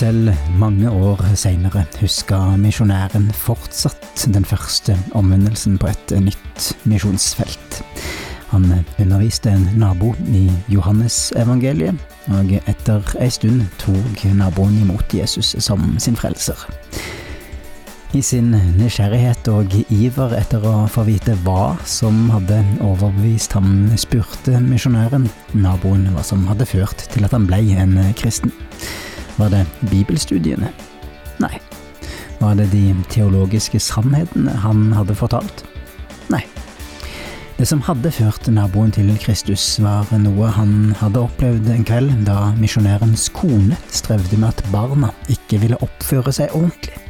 Selv mange år seinere huska misjonæren fortsatt den første omvendelsen på et nytt misjonsfelt. Han underviste en nabo i Johannesevangeliet, og etter ei stund tok naboen imot Jesus som sin frelser. I sin nysgjerrighet og iver etter å få vite hva som hadde overbevist ham, spurte misjonæren naboen hva som hadde ført til at han ble en kristen. Var det bibelstudiene? Nei. Var det de teologiske sannhetene han hadde fortalt? Nei. Det som hadde ført naboen til Kristus, var noe han hadde opplevd en kveld da misjonærens kone strevde med at barna ikke ville oppføre seg ordentlig.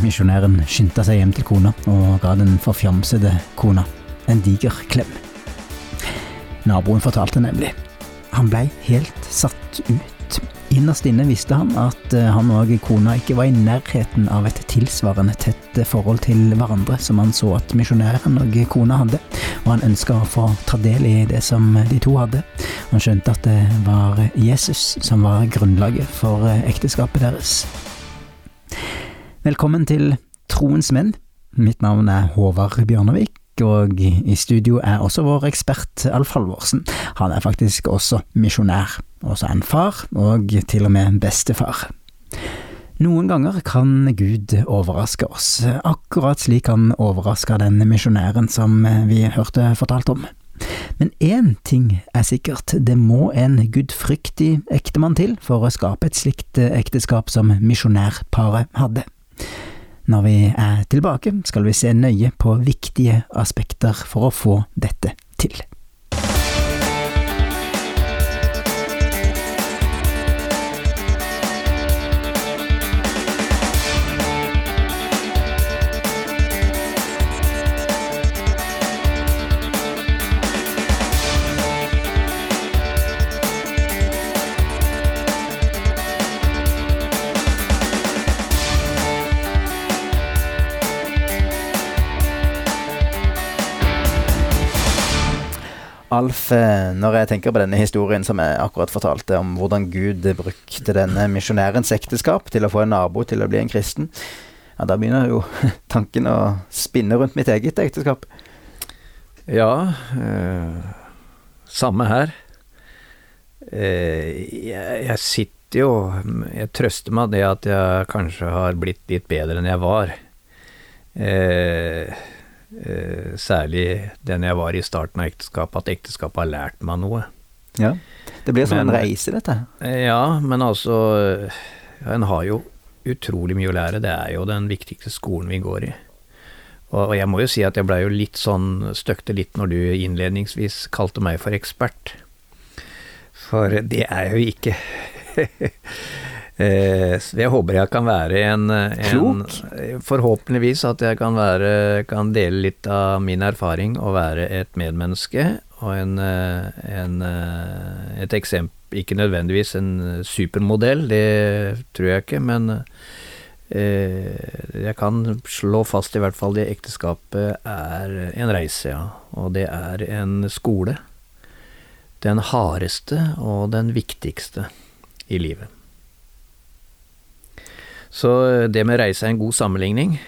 Misjonæren skyndte seg hjem til kona og ga den forfjamsede kona en diger klem. Naboen fortalte nemlig. Han blei helt satt ut. Innerst inne visste han at eh, han og kona ikke var i nærheten av et tilsvarende tett forhold til hverandre som han så at misjonæren og kona hadde, og han ønska å få ta del i det som de to hadde. Han skjønte at det var Jesus som var grunnlaget for eh, ekteskapet deres. Velkommen til Troens menn. Mitt navn er Håvard Bjørnevik, og i studio er også vår ekspert Alf Halvorsen. Han er faktisk også misjonær, også en far, og til og med en bestefar. Noen ganger kan Gud overraske oss, akkurat slik han overraska den misjonæren som vi hørte fortalt om. Men én ting er sikkert, det må en gudfryktig ektemann til for å skape et slikt ekteskap som misjonærparet hadde. Når vi er tilbake, skal vi se nøye på viktige aspekter for å få dette til. Alf, eh, når jeg tenker på denne historien som jeg akkurat fortalte, om hvordan Gud brukte denne misjonærens ekteskap til å få en nabo til å bli en kristen, ja, da begynner jo tanken å spinne rundt mitt eget ekteskap. Ja, eh, samme her. Eh, jeg, jeg, sitter jo Jeg trøster meg det at jeg kanskje har blitt litt bedre enn jeg var. Eh, særlig den jeg var i starten av ekteskapet, at ekteskapet har lært meg noe. Ja, Det blir som men, en reise, dette. Eh, ja, men altså En har jo utrolig mye å lære. Det er jo den viktigste skolen vi går i. Og, og jeg må jo si at jeg blei jo litt sånn Støkte litt når du innledningsvis kalte meg for ekspert. For det er jeg jo ikke. Eh, jeg håper jeg kan være en, en Forhåpentligvis at jeg kan, være, kan dele litt av min erfaring og være et medmenneske og en, eh, en, eh, et eksempel Ikke nødvendigvis en supermodell, det tror jeg ikke, men jeg kan slå fast i hvert fall det ekteskapet er en reise, ja. Og det er en skole. Den hardeste og den viktigste i livet. Så eh, det med reise er en god sammenligning.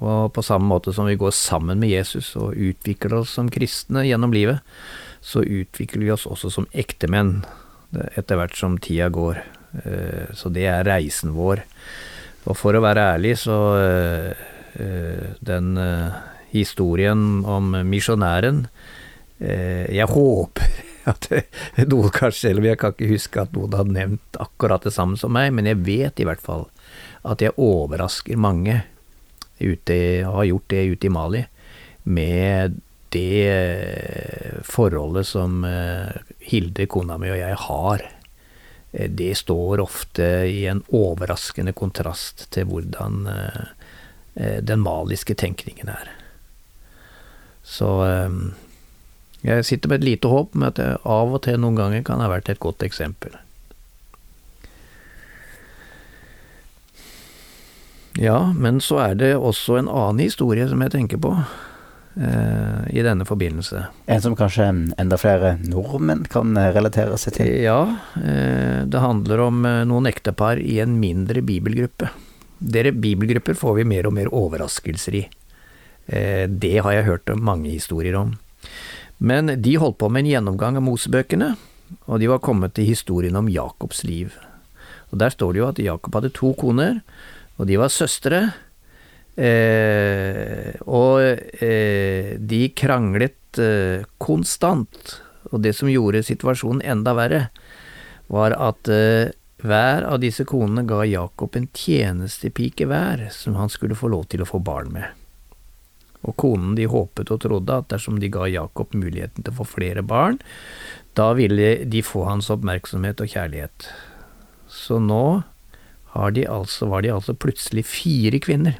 Og på samme måte som vi går sammen med Jesus og utvikler oss som kristne gjennom livet, så utvikler vi oss også som ektemenn etter hvert som tida går. Eh, så det er reisen vår. Og for å være ærlig, så eh, Den historien om misjonæren Jeg håper at noen kanskje, selv jeg kan ikke huske at noen hadde nevnt akkurat det samme som meg, men jeg vet i hvert fall at jeg overrasker mange, ute, har gjort det ute i Mali, med det eh, forholdet som eh, Hilde, kona mi, og jeg har. Eh, det står ofte i en overraskende kontrast til hvordan den maliske tenkningen er. Så jeg sitter med et lite håp med at jeg av og til noen ganger kan ha vært et godt eksempel. Ja, men så er det også en annen historie som jeg tenker på. eh, i denne forbindelse. En som kanskje enda flere nordmenn kan eh, relatere seg til? Ja, eh, det handler om eh, noen ektepar i en mindre bibelgruppe. Dere bibelgrupper får vi mer og mer overraskelser i. Eh, det har jeg hørt mange historier om. Men de holdt på med en gjennomgang av Mosebøkene, og de var kommet til historien om Jakobs liv. Og Der står det jo at Jakob hadde to koner, og de var søstre. Eh, og eh, de kranglet eh, konstant, og det som gjorde situasjonen enda verre, var at eh, hver av disse konene ga Jakob en tjenestepike hver, som han skulle få lov til å få barn med. Og konen de håpet og trodde at dersom de ga Jakob muligheten til å få flere barn, da ville de få hans oppmerksomhet og kjærlighet. Så nå de altså, var de altså plutselig fire kvinner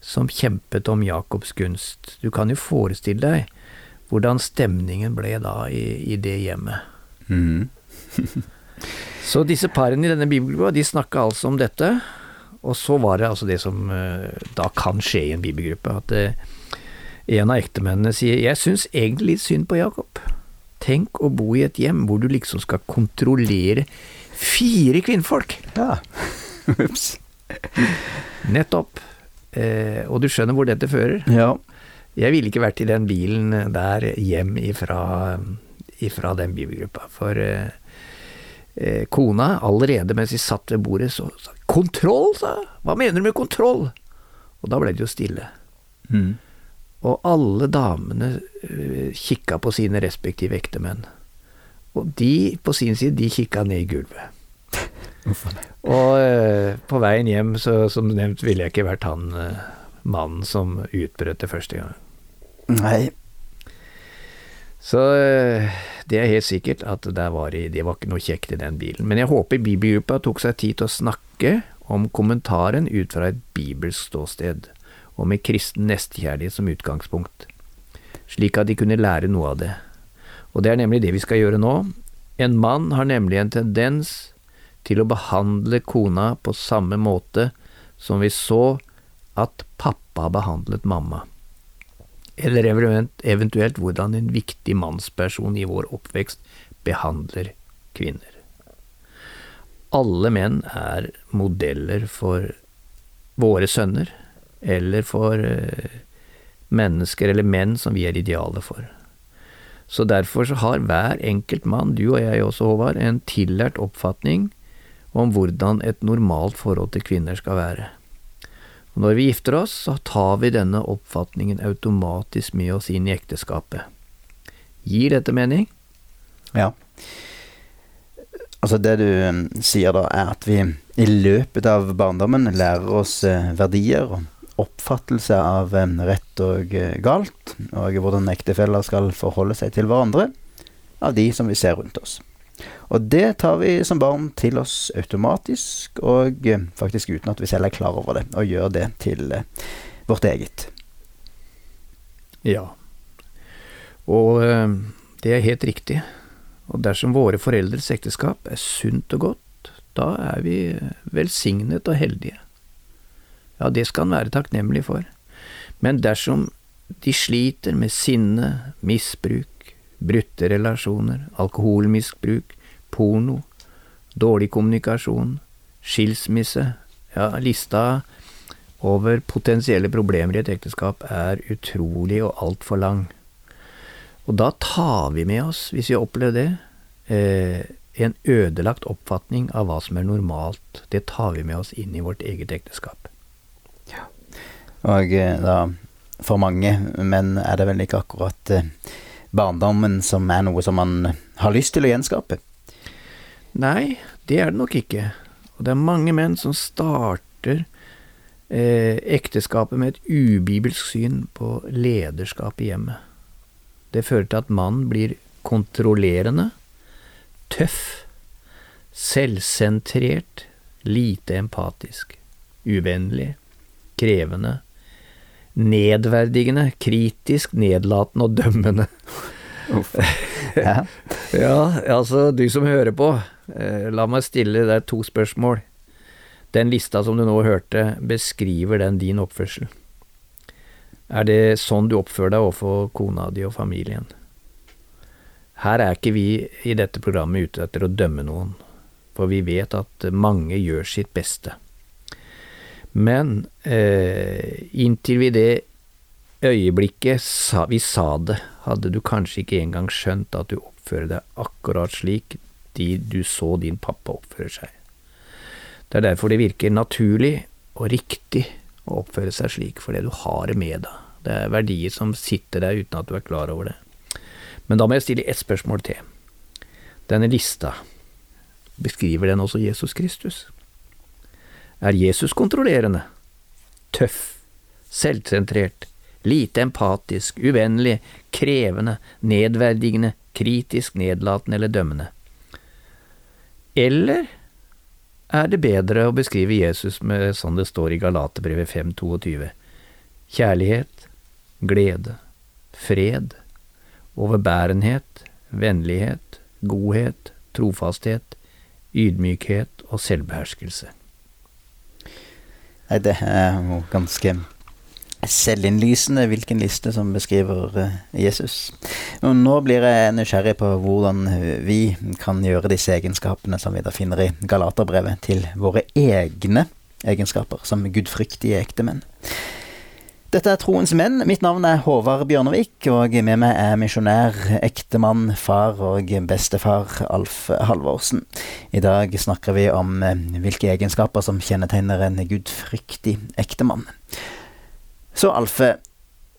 som kjempet om Jakobs gunst. Du kan jo forestille deg hvordan stemningen ble da i, i det hjemmet. Mm. så disse parene i denne bibelboka, de snakka altså om dette, og så var det altså det som uh, da kan skje i en bibelgruppe, at uh, en av ektemennene sier 'jeg syns egentlig litt synd på Jakob'. Tenk å bo i et hjem hvor du liksom skal kontrollere fire kvinnfolk. Ja. Ups. Nettopp. Eh, og du skjønner hvor dette fører. Ja. Jeg ville ikke vært i den bilen der hjem ifra, ifra den bibelgruppa. For eh, eh, kona, allerede mens de satt ved bordet, så sa 'Kontroll', sa 'Hva mener du med kontroll?' Og da ble det jo stille. Mm. Og alle damene eh, kikka på sine respektive ektemenn. Og de, på sin side, de kikka ned i gulvet. Og eh, på veien hjem, så som nevnt, ville jeg ikke vært han eh, mannen som utbrøt det første gang. Nei. Så det er helt sikkert at det var, det var ikke noe kjekt i den bilen. Men jeg håper bibelgruppa tok seg tid til å snakke om kommentaren ut fra et bibelsk ståsted og med kristen nestekjærlighet som utgangspunkt, slik at de kunne lære noe av det. Og det er nemlig det vi skal gjøre nå. En mann har nemlig en tendens til å behandle kona på samme måte som vi så at pappa behandlet mamma, eller eventuelt hvordan en viktig mannsperson i vår oppvekst behandler kvinner. Alle menn er modeller for våre sønner, eller for eh, mennesker eller menn som vi er idealet for. Så derfor så har hver enkelt mann, du og jeg også, Håvard, en tillært oppfatning om hvordan et normalt forhold til kvinner skal være. Og når vi gifter oss, så tar vi denne oppfatningen automatisk med oss inn i ekteskapet. Gir dette mening? Ja. Altså det du um, sier da, er at vi i løpet av barndommen lærer oss uh, verdier og oppfattelse av rett og eh, galt, og hvordan ektefeller skal forholde seg til hverandre, av de som vi ser rundt oss. Og det tar vi som barn til oss automatisk, og eh, faktisk uten at vi selv er klar over det, og gjør det til eh, vårt eget. Ja, og det er helt riktig. Og dersom våre foreldres ekteskap er sunt og godt, da er vi velsignet og heldige. Ja, det skal han være takknemlig for. Men dersom de sliter med sinne, misbruk, brutte relasjoner, alkoholmisbruk, porno, dårlig kommunikasjon, skilsmisse, ja, lista over potensielle problemer i et ekteskap er utrolig og altfor lang. Og da tar vi med oss, hvis vi har opplevd det, eh, en ødelagt oppfatning av hva som er normalt. Det tar vi med oss inn i vårt eget ekteskap. Ja. Og eh, da, for mange menn er det vel ikke akkurat eh, barndommen som er noe som man har lyst til å gjenskape. Nei, det er det nok ikke. Og det er mange menn som starter eh, ekteskapet med et ubibelsk syn på lederskap i hjemmet. Det fører til at mannen blir kontrollerende, tøff, selvsentrert, lite empatisk, uvennlig, krevende, nedverdigende, kritisk, nedlatende og dømmende. ja. ja, altså, du som hører på, eh, la meg stille deg to spørsmål. Den lista som du nå hørte, beskriver den din oppførsel? Er det sånn du oppfører deg overfor kona di og familien? Her er ikke vi i dette programmet ute etter å dømme noen, for vi vet at mange gjør sitt beste. Men eh, inntil vi det øyeblikket sa, vi sa det, hadde du kanskje ikke engang skjønt at du oppfører deg akkurat slik de du så din pappa oppføre seg. Det er derfor det virker naturlig og riktig å oppføre seg slik, fordi du har det med deg. Det er verdier som sitter der uten at du er klar over det. Men da må jeg stille ett spørsmål til. Denne lista, beskriver den også Jesus Kristus? Er Jesus kontrollerende? Tøff? Selvsentrert? Lite empatisk? Uvennlig? Krevende? Nedverdigende? Kritisk? Nedlatende eller dømmende? Eller er det bedre å beskrive Jesus med sånn det står i Galaterbrevet 5.22. Kjærlighet, glede, fred, overbærenhet, vennlighet, godhet, trofasthet, ydmykhet og selvbeherskelse. Nei, det er jo ganske selvinnlysende hvilken liste som beskriver eh, Jesus. Og nå blir jeg nysgjerrig på hvordan vi kan gjøre disse egenskapene som vi da finner i Galaterbrevet, til våre egne egenskaper som gudfryktige ektemenn. Dette er Troens menn. Mitt navn er Håvard Bjørnevik, og med meg er misjonær, ektemann, far og bestefar Alf Halvorsen. I dag snakker vi om eh, hvilke egenskaper som kjennetegner en gudfryktig ektemann. Så Alfe,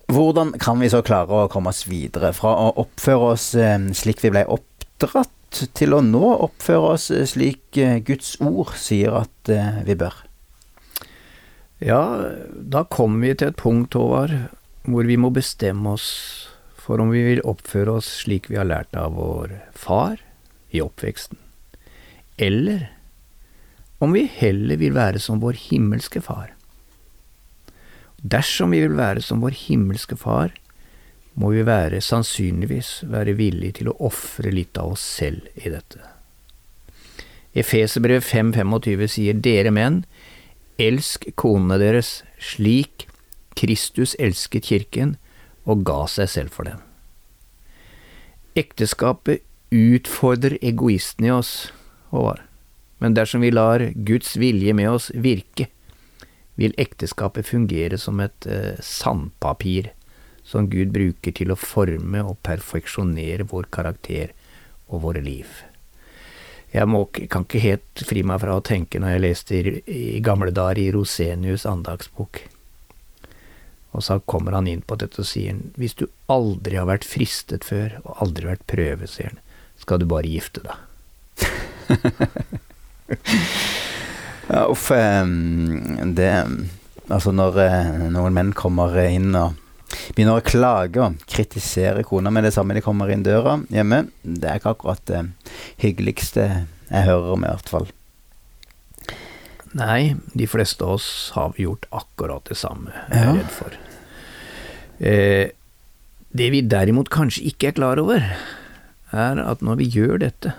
hvordan kan vi så klare å komme oss videre fra å oppføre oss eh, slik vi ble oppdratt, til å nå oppføre oss eh, slik Guds ord sier at vi bør? Ja, da kommer vi til et punkt, Håvard, hvor vi må bestemme oss for om vi vil oppføre oss slik vi har lært av vår far i oppveksten, eller om vi heller vil være som vår himmelske far. Dersom vi vil være som vår himmelske Far, må vi være sannsynligvis være villige til å ofre litt av oss selv i dette. Efeserbrev 5.25 sier dere menn, elsk konene deres slik Kristus elsket kirken og ga seg selv for den. Ekteskapet utfordrer egoisten i oss, Håvard, men dersom vi lar Guds vilje med oss virke, vil ekteskapet fungere som et eh, sandpapir som Gud bruker til å forme og perfeksjonere vår karakter og våre liv. Jeg må, kan ikke helt fri meg fra å tenke når jeg leste i, i gamle dager i Rosenius' andagsbok. Og så kommer han inn på dette og sier hvis du aldri har vært fristet før, og aldri vært prøve, sier han, skal du bare gifte deg. Ja, uff. Det Altså, når eh, noen menn kommer inn og begynner å klage og kritisere kona med det samme de kommer inn døra hjemme, det er ikke akkurat det hyggeligste jeg hører om, i hvert fall. Nei, de fleste av oss har gjort akkurat det samme, jeg er ja. redd for. Eh, det vi derimot kanskje ikke er klar over, er at når vi gjør dette,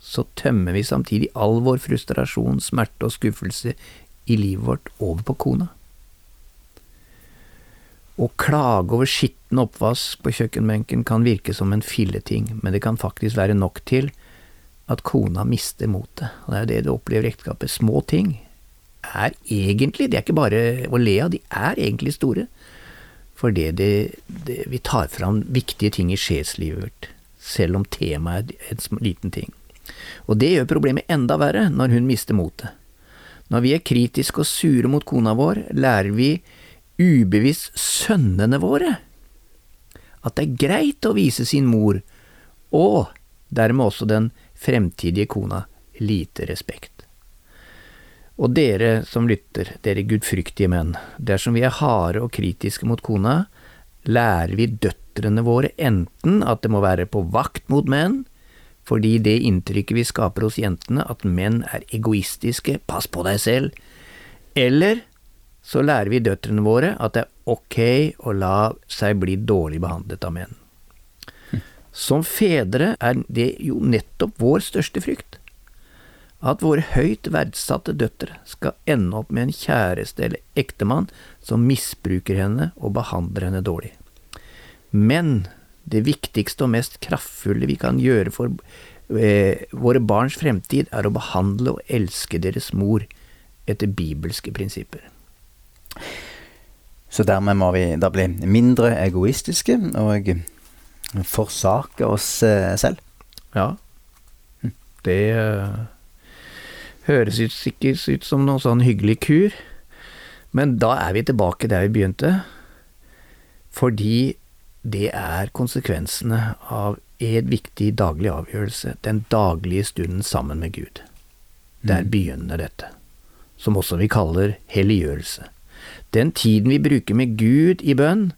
så tømmer vi samtidig all vår frustrasjon, smerte og skuffelse i livet vårt over på kona. Å klage over skitten oppvask på kjøkkenbenken kan virke som en filleting, men det kan faktisk være nok til at kona mister motet. Og det er det du opplever i ekteskapet. Små ting er egentlig, det er ikke bare å le av, de er egentlig store. Fordi det, det, vi tar fram viktige ting i sjelslivet vårt, selv om temaet er en liten ting. Og det gjør problemet enda verre når hun mister motet. Når vi er kritiske og sure mot kona vår, lærer vi ubevisst sønnene våre at det er greit å vise sin mor, og dermed også den fremtidige kona, lite respekt. Og dere som lytter, dere gudfryktige menn, dersom vi er harde og kritiske mot kona, lærer vi døtrene våre enten at det må være på vakt mot menn, fordi det inntrykket vi skaper hos jentene, at menn er egoistiske, pass på deg selv, eller så lærer vi døtrene våre at det er ok å la seg bli dårlig behandlet av menn. Som fedre er det jo nettopp vår største frykt, at våre høyt verdsatte døtre skal ende opp med en kjæreste eller ektemann som misbruker henne og behandler henne dårlig. Men det viktigste og mest kraftfulle vi kan gjøre for eh, våre barns fremtid, er å behandle og elske deres mor etter bibelske prinsipper. Så dermed må vi da bli mindre egoistiske og forsake oss eh, selv? Ja. Det uh, høres ikke ut som noen sånn hyggelig kur, men da er vi tilbake der vi begynte, fordi det er konsekvensene av en viktig daglig avgjørelse, den daglige stunden sammen med Gud. Der mm. begynner dette, som også vi kaller helliggjørelse. Den tiden vi bruker med Gud i bønn,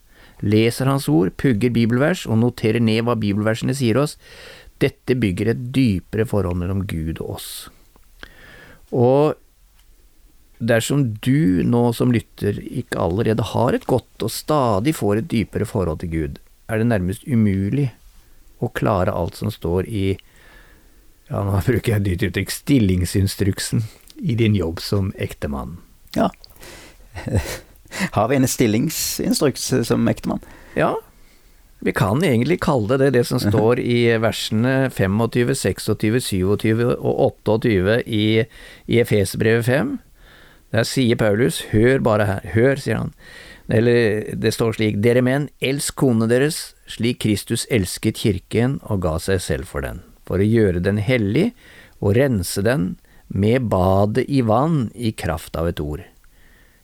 leser Hans ord, pugger bibelvers og noterer ned hva bibelversene sier oss, dette bygger et dypere forhold mellom Gud og oss. Og dersom du nå som lytter ikke allerede har et godt og stadig får et dypere forhold til Gud, er det nærmest umulig å klare alt som står i ja, nå bruker jeg et dyrt uttrykk, stillingsinstruksen i din jobb som ektemann. Ja. Har vi en stillingsinstruks som ektemann? Ja, vi kan egentlig kalle det det som står i versene 25, 26, 27 og 28 i, i Efesbrevet 5. Der sier Paulus, hør bare her, hør, sier han. Eller det står slik, dere menn, elsk konene deres slik Kristus elsket kirken og ga seg selv for den, for å gjøre den hellig og rense den med badet i vann i kraft av et ord.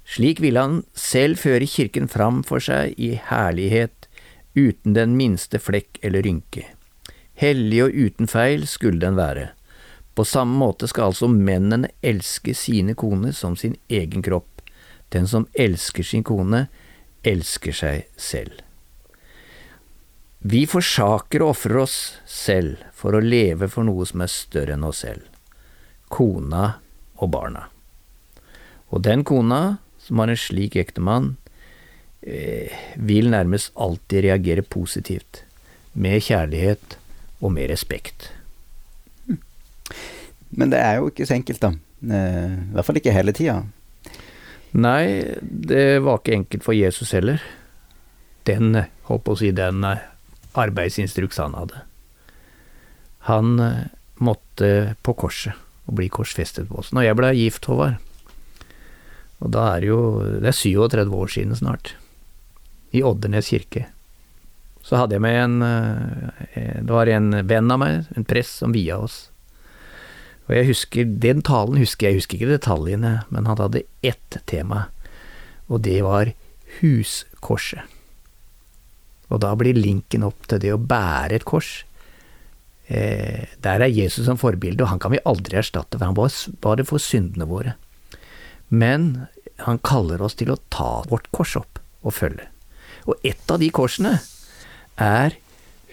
Slik ville han selv føre kirken fram for seg i herlighet uten den minste flekk eller rynke. Hellig og uten feil skulle den være. På samme måte skal altså mennene elske sine koner som sin egen kropp. Den som elsker sin kone, elsker seg selv. Vi forsaker og ofrer oss selv for å leve for noe som er større enn oss selv – kona og barna. Og den kona som har en slik ektemann, Eh, vil nærmest alltid reagere positivt, med kjærlighet og med respekt. Men det er jo ikke så enkelt, da. Eh, I hvert fall ikke hele tida. Nei, det var ikke enkelt for Jesus heller. Den, holdt å si, den eh, arbeidsinstruks han hadde. Han måtte på korset og bli korsfestet på oss. Når jeg ble gift, Håvard, og da er det jo Det er 37 år siden snart i Oddernes kirke. Så hadde jeg med en eh, Det var en venn av meg, en prest, som via oss. Og jeg husker Den talen husker jeg, husker ikke detaljene, men han hadde ett tema, og det var huskorset. Og da blir linken opp til det å bære et kors. Eh, der er Jesus som forbilde, og han kan vi aldri erstatte, for han var bare for syndene våre. Men han kaller oss til å ta vårt kors opp og følge. Og ett av de korsene er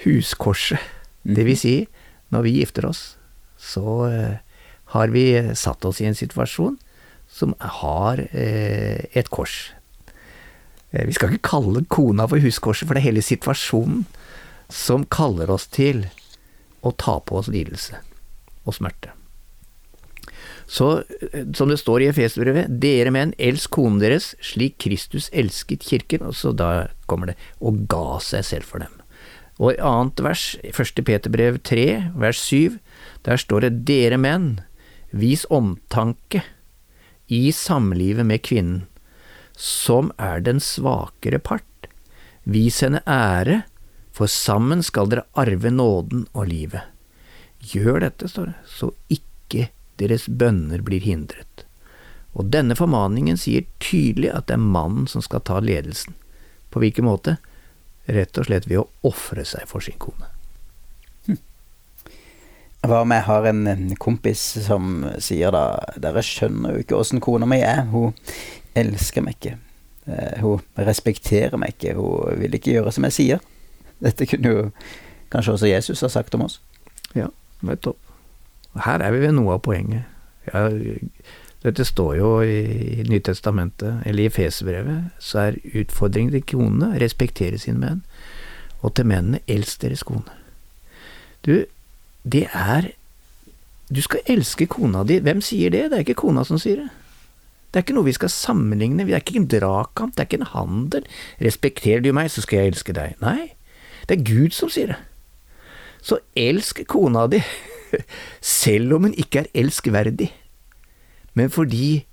huskorset. Det vil si, når vi gifter oss, så eh, har vi satt oss i en situasjon som har eh, et kors. Eh, vi skal ikke kalle kona for huskorset, for det er hele situasjonen som kaller oss til å ta på oss lidelse og smerte. Så, eh, som det står i Efesbrevet, dere menn, elsk konen deres slik Kristus elsket kirken, og så da kommer det, og ga seg selv for dem. Og i annet vers, første Peterbrev 3, vers 7, der står det, dere menn, vis omtanke i samlivet med kvinnen, som er den svakere part. Vis henne ære, for sammen skal dere arve nåden og livet. Gjør dette, står det, så ikke deres bønner blir hindret. Og denne formaningen sier tydelig at det er mannen som skal ta ledelsen. På hvilken måte? Rett og slett ved å ofre seg for sin kone. Hm. Hva om jeg har en kompis som sier da Dere skjønner jo ikke åssen kona mi er. Hun elsker meg ikke. Eh, hun respekterer meg ikke. Hun vil ikke gjøre som jeg sier. Dette kunne jo kanskje også Jesus ha sagt om oss. Ja, nettopp. Her er vi ved noe av poenget. Ja, dette står jo i Nytestamentet, eller i Fesebrevet, så er utfordringen til konene respektere sine menn, og til mennene elsk deres kone. Du, det er du skal elske kona di. Hvem sier det? Det er ikke kona som sier det. Det er ikke noe vi skal sammenligne, det er ikke en dragkamp, det er ikke en handel. Respekterer du meg, så skal jeg elske deg. Nei, det er Gud som sier det. Så elsk kona di, selv om hun ikke er elskverdig, men fordi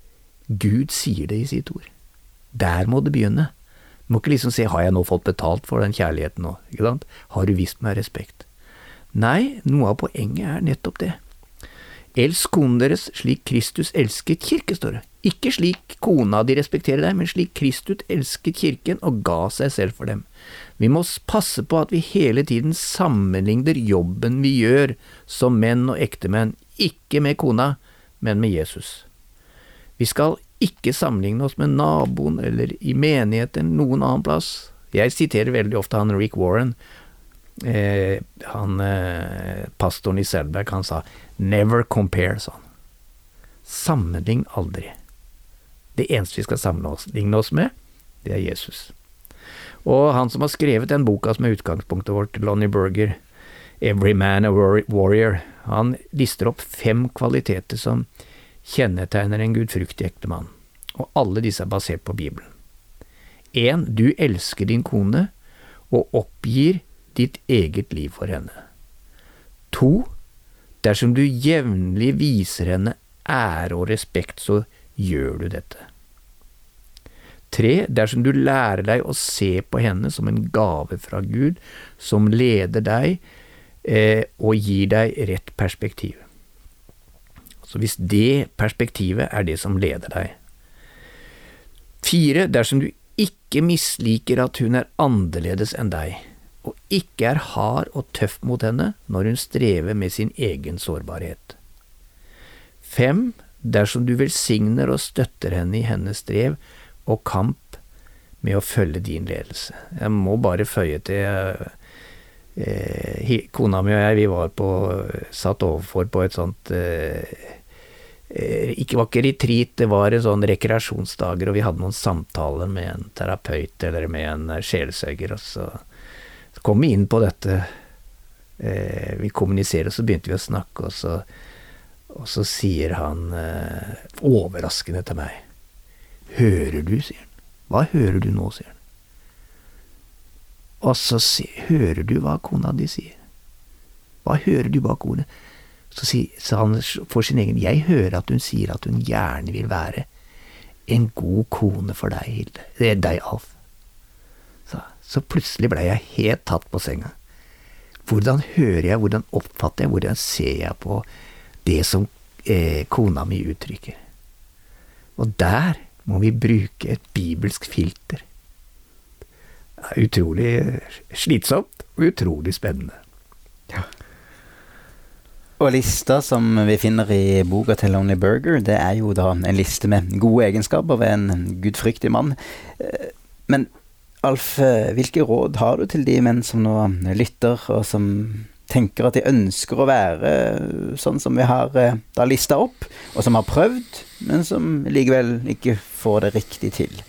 Gud sier det i sitt ord. Der må det begynne. Du må ikke liksom si har jeg nå fått betalt for den kjærligheten nå, ikke sant, har du vist meg respekt? Nei, noe av poenget er nettopp det. Elsk konen deres slik Kristus elsket kirke, står det. Ikke slik kona di respekterer deg, men slik Kristus elsket kirken og ga seg selv for dem. Vi må passe på at vi hele tiden sammenligner jobben vi gjør som menn og ektemenn, ikke med kona, men med Jesus. Vi skal ikke sammenligne oss med naboen eller i menigheten noen annen plass. Jeg siterer veldig ofte han Rick Warren, eh, han eh, pastoren i Selberg, han sa never compare, sa han. Sammenlign aldri. Det eneste vi skal sammenligne oss med, det er Jesus. Og han som har skrevet den boka som er utgangspunktet vårt, Lonnie Berger, Every Man a Warrior, han lister opp fem kvaliteter som kjennetegner en gudfryktig ektemann, og alle disse er basert på Bibelen. En, du elsker din kone og oppgir ditt eget liv for henne. To, dersom du jevnlig viser henne ære og respekt, så gjør du dette. Tre, dersom du lærer deg å se på henne som en gave fra Gud, som leder deg eh, og gir deg rett perspektiv. Så hvis det perspektivet er det som leder deg. Fire, dersom du ikke misliker at hun er annerledes enn deg, og ikke er hard og tøff mot henne når hun strever med sin egen sårbarhet. Fem, dersom du velsigner og støtter henne i hennes strev og kamp med å følge din ledelse. Jeg må bare føye til eh, Kona mi og jeg, vi var på satt overfor på et sånt eh, eh ikke var ikke retreat, det var en sånn rekreasjonsdager, og vi hadde noen samtaler med en terapeut eller med en sjelesørger, og så kom vi inn på dette. Eh, vi kommuniserer, og så begynte vi å snakke, og så, og så sier han eh, overraskende til meg Hører du, sier han. Hva hører du nå, sier han. Og så sier, hører du hva kona di sier. Hva hører du bak ordet? Så sa han for sin egen Jeg hører at hun sier at hun gjerne vil være en god kone for deg, Hilde. Det er deg, Alf. Så plutselig blei jeg helt tatt på senga. Hvordan hører jeg, hvordan oppfatter jeg, hvordan ser jeg på det som eh, kona mi uttrykker? Og der må vi bruke et bibelsk filter. Det er utrolig slitsomt og utrolig spennende. Ja. Og lista som vi finner i boka til Lonely Burger, det er jo da en liste med gode egenskaper ved en gudfryktig mann. Eh, men Alf, eh, hvilke råd har du til de menn som nå lytter, og som tenker at de ønsker å være sånn som vi har eh, da lista opp, og som har prøvd, men som likevel ikke får det riktig til?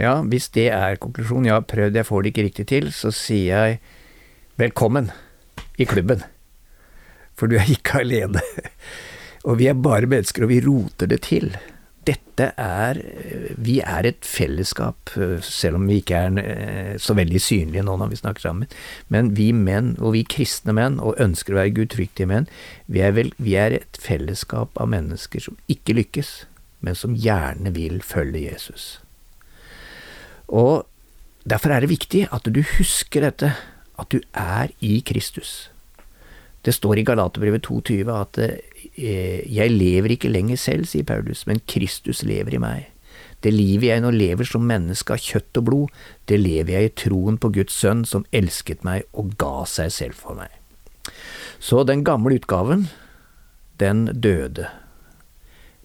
Ja, hvis det er konklusjonen, jeg har prøvd, jeg får det ikke riktig til, så sier jeg velkommen i klubben. For du er ikke alene. Og vi er bare mennesker, og vi roter det til dette er Vi er et fellesskap, selv om vi ikke er eh, så veldig synlige nå når vi snakker sammen. Men vi menn, og vi kristne menn, og ønsker å være gudfryktige menn, vi er, vel, vi er et fellesskap av mennesker som ikke lykkes, men som gjerne vil følge Jesus. Og derfor er det viktig at du husker dette, at du er i Kristus. Det står i Galaterbrevet 2,20 at Eh, jeg lever ikke lenger selv, sier Paulus, men Kristus lever i meg. Det livet jeg nå lever som menneske av kjøtt og blod, det lever jeg i troen på Guds sønn som elsket meg og ga seg selv for meg. Så den gamle utgaven, den døde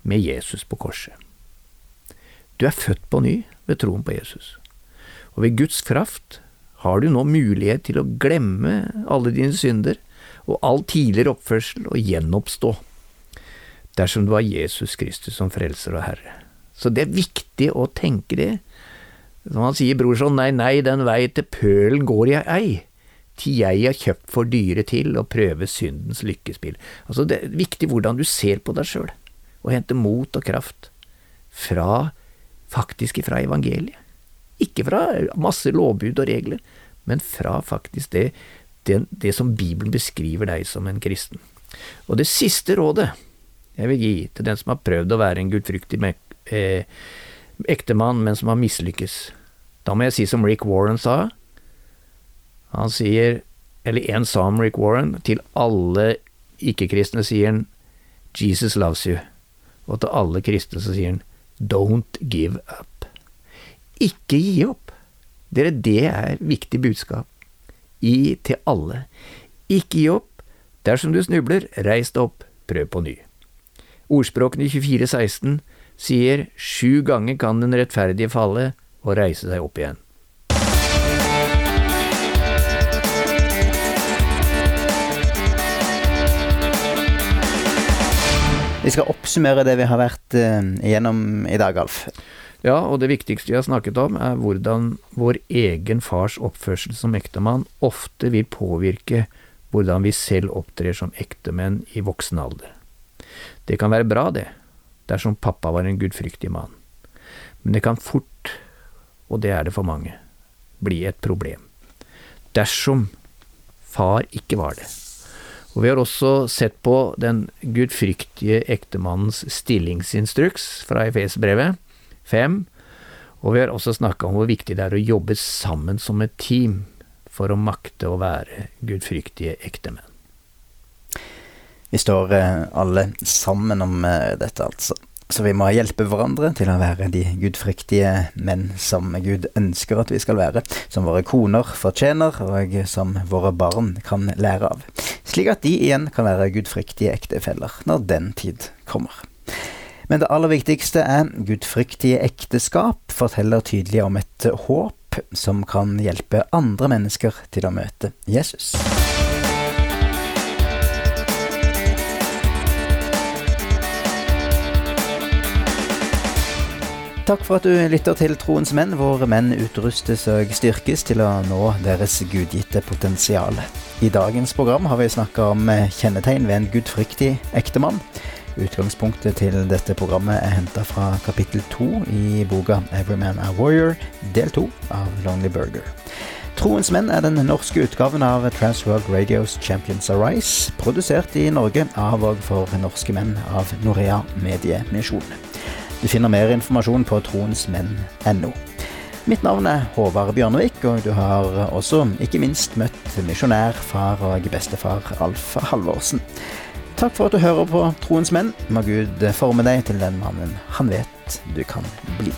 med Jesus på korset. Du er født på ny ved troen på Jesus, og ved Guds kraft har du nå mulighet til å glemme alle dine synder og all tidligere oppførsel og gjenoppstå dersom det var Jesus Kristus som frelser og Herre. Så det er viktig å tenke det. Som han sier, brorson, nei, nei, den vei til pølen går jeg ei. til jeg har kjøpt for dyre til å prøve syndens lykkespill. Altså Det er viktig hvordan du ser på deg sjøl, og henter mot og kraft fra faktisk fra evangeliet. Ikke fra masse lovbud og regler, men fra faktisk det, det, det som Bibelen beskriver deg som en kristen. Og det siste rådet jeg vil gi til den som har prøvd å være en gudfryktig eh, ektemann, men som har mislykkes, da må jeg si som Rick Warren sa. Han sier, eller en sa om Rick Warren, til alle ikke-kristne sier han 'Jesus loves you', og til alle kristne så sier han 'don't give up'. Ikke gi opp. Dere, det er viktig budskap. Gi til alle. Ikke gi opp. Dersom du snubler, reis deg opp, prøv på ny. Ordspråkene 2416 sier sju ganger kan den rettferdige falle og reise seg opp igjen. Vi skal oppsummere det vi har vært uh, igjennom i dag, Alf. Ja, og det viktigste vi har snakket om, er hvordan vår egen fars oppførsel som ektemann ofte vil påvirke hvordan vi selv opptrer som ektemenn i voksen alder. Det kan være bra, det, dersom pappa var en gudfryktig mann, men det kan fort, og det er det for mange, bli et problem. Dersom far ikke var det. Og vi har også sett på den gudfryktige ektemannens stillingsinstruks fra Efes-brevet 5, og vi har også snakka om hvor viktig det er å jobbe sammen som et team for å makte å være gudfryktige ektemenn. Vi står eh, alle sammen om eh, dette, altså. Så vi må hjelpe hverandre til å være de gudfryktige menn som Gud ønsker at vi skal være, som våre koner fortjener, og som våre barn kan lære av. Slik at de igjen kan være gudfryktige ektefeller når den tid kommer. Men det aller viktigste er gudfryktige ekteskap forteller tydelig om et håp som kan hjelpe andre mennesker til å møte Jesus. Takk for at du lytter til Troens menn, hvor menn utrustes og styrkes til å nå deres gudgitte potensial. I dagens program har vi snakka om kjennetegn ved en gudfryktig ektemann. Utgangspunktet til dette programmet er henta fra kapittel to i boka 'Everyman a Warrior', del to av Lonely Burger. Troens menn er den norske utgaven av Transworld Radios Champions Arise, produsert i Norge av og for norske menn av Norea Mediemisjon. Du finner mer informasjon på troensmenn.no. Mitt navn er Håvard Bjørnevik, og du har også ikke minst møtt misjonær, far og bestefar Alf Halvorsen. Takk for at du hører på Troens menn. Må Gud forme deg til den mannen han vet du kan bli.